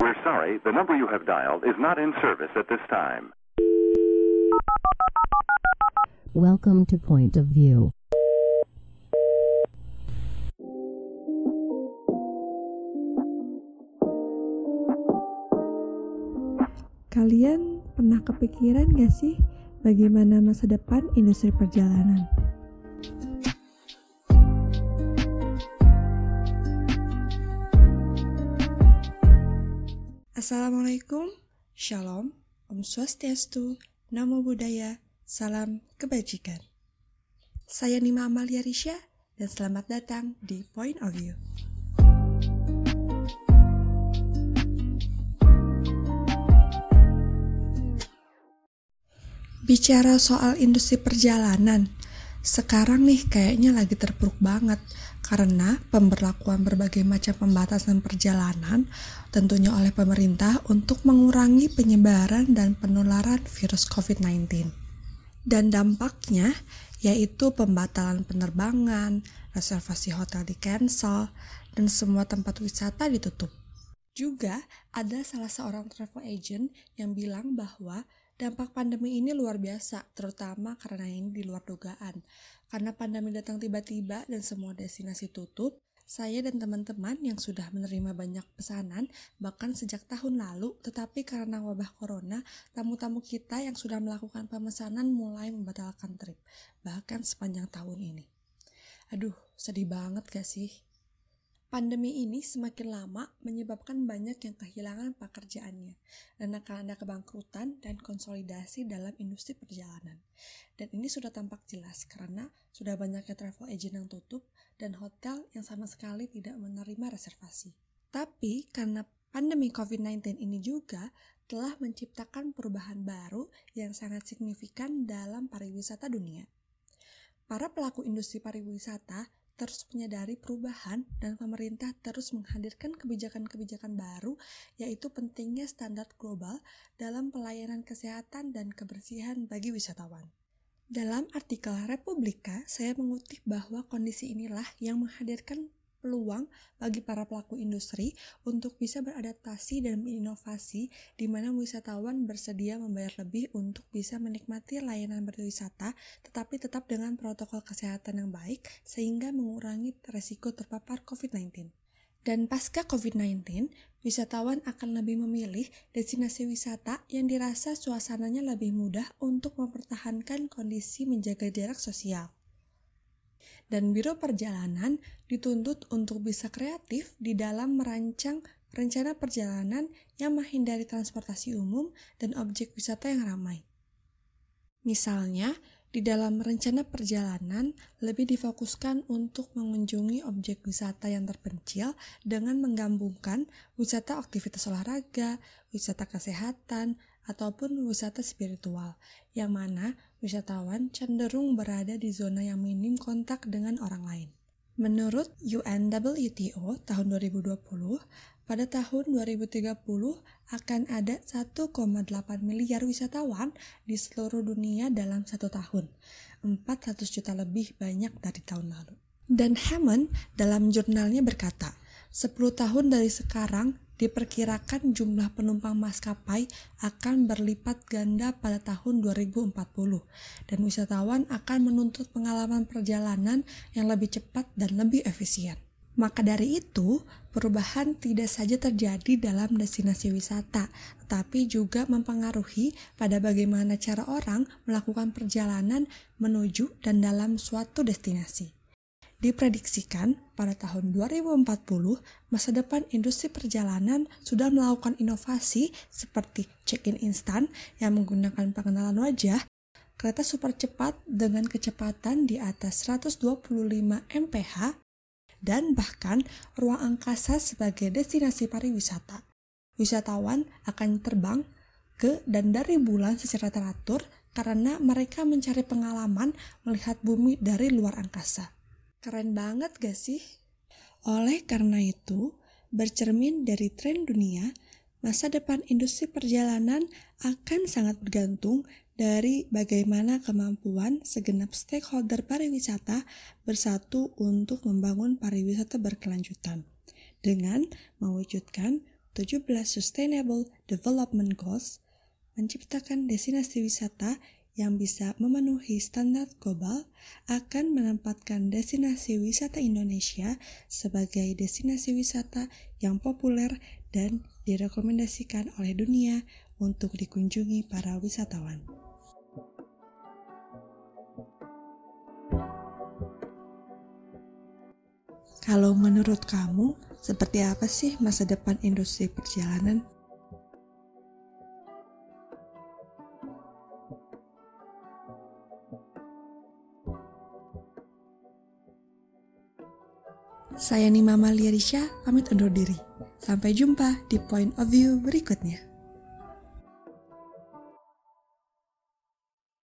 We're sorry, the number you have dialed is not in service at this time. Welcome to Point of View. Kalian pernah kepikiran gak sih bagaimana masa depan industri perjalanan? Assalamualaikum, Shalom, Om Swastiastu, Namo Buddhaya, Salam Kebajikan. Saya Nima Amalia Risha dan selamat datang di Point of View. Bicara soal industri perjalanan, sekarang nih kayaknya lagi terpuruk banget karena pemberlakuan berbagai macam pembatasan perjalanan tentunya oleh pemerintah untuk mengurangi penyebaran dan penularan virus COVID-19. Dan dampaknya yaitu pembatalan penerbangan, reservasi hotel di cancel, dan semua tempat wisata ditutup. Juga ada salah seorang travel agent yang bilang bahwa Dampak pandemi ini luar biasa, terutama karena ini di luar dugaan. Karena pandemi datang tiba-tiba dan semua destinasi tutup, saya dan teman-teman yang sudah menerima banyak pesanan, bahkan sejak tahun lalu, tetapi karena wabah corona, tamu-tamu kita yang sudah melakukan pemesanan mulai membatalkan trip, bahkan sepanjang tahun ini. Aduh, sedih banget gak sih? Pandemi ini semakin lama menyebabkan banyak yang kehilangan pekerjaannya dan akan ada kebangkrutan dan konsolidasi dalam industri perjalanan. Dan ini sudah tampak jelas karena sudah banyaknya travel agent yang tutup dan hotel yang sama sekali tidak menerima reservasi. Tapi karena pandemi COVID-19 ini juga telah menciptakan perubahan baru yang sangat signifikan dalam pariwisata dunia. Para pelaku industri pariwisata terus menyadari perubahan dan pemerintah terus menghadirkan kebijakan-kebijakan baru yaitu pentingnya standar global dalam pelayanan kesehatan dan kebersihan bagi wisatawan. Dalam artikel Republika, saya mengutip bahwa kondisi inilah yang menghadirkan peluang bagi para pelaku industri untuk bisa beradaptasi dan berinovasi di mana wisatawan bersedia membayar lebih untuk bisa menikmati layanan berwisata tetapi tetap dengan protokol kesehatan yang baik sehingga mengurangi resiko terpapar COVID-19. Dan pasca COVID-19, wisatawan akan lebih memilih destinasi wisata yang dirasa suasananya lebih mudah untuk mempertahankan kondisi menjaga jarak sosial dan Biro Perjalanan dituntut untuk bisa kreatif di dalam merancang rencana perjalanan yang menghindari transportasi umum dan objek wisata yang ramai. Misalnya, di dalam rencana perjalanan lebih difokuskan untuk mengunjungi objek wisata yang terpencil dengan menggabungkan wisata aktivitas olahraga, wisata kesehatan, ataupun wisata spiritual, yang mana wisatawan cenderung berada di zona yang minim kontak dengan orang lain. Menurut UNWTO tahun 2020, pada tahun 2030 akan ada 1,8 miliar wisatawan di seluruh dunia dalam satu tahun, 400 juta lebih banyak dari tahun lalu. Dan Hammond dalam jurnalnya berkata, 10 tahun dari sekarang diperkirakan jumlah penumpang maskapai akan berlipat ganda pada tahun 2040 dan wisatawan akan menuntut pengalaman perjalanan yang lebih cepat dan lebih efisien. Maka dari itu, perubahan tidak saja terjadi dalam destinasi wisata, tetapi juga mempengaruhi pada bagaimana cara orang melakukan perjalanan menuju dan dalam suatu destinasi. Diprediksikan pada tahun 2040, masa depan industri perjalanan sudah melakukan inovasi seperti check-in instan yang menggunakan pengenalan wajah, kereta super cepat dengan kecepatan di atas 125 mph, dan bahkan ruang angkasa sebagai destinasi pariwisata. Wisatawan akan terbang ke dan dari bulan secara teratur karena mereka mencari pengalaman melihat bumi dari luar angkasa. Keren banget gak sih? Oleh karena itu, bercermin dari tren dunia, masa depan industri perjalanan akan sangat bergantung dari bagaimana kemampuan segenap stakeholder pariwisata bersatu untuk membangun pariwisata berkelanjutan dengan mewujudkan 17 Sustainable Development Goals menciptakan destinasi wisata yang bisa memenuhi standar global akan menempatkan destinasi wisata Indonesia sebagai destinasi wisata yang populer dan direkomendasikan oleh dunia untuk dikunjungi para wisatawan. Kalau menurut kamu, seperti apa sih masa depan industri perjalanan? Saya Nima Maliarisha, pamit undur diri. Sampai jumpa di Point of View berikutnya.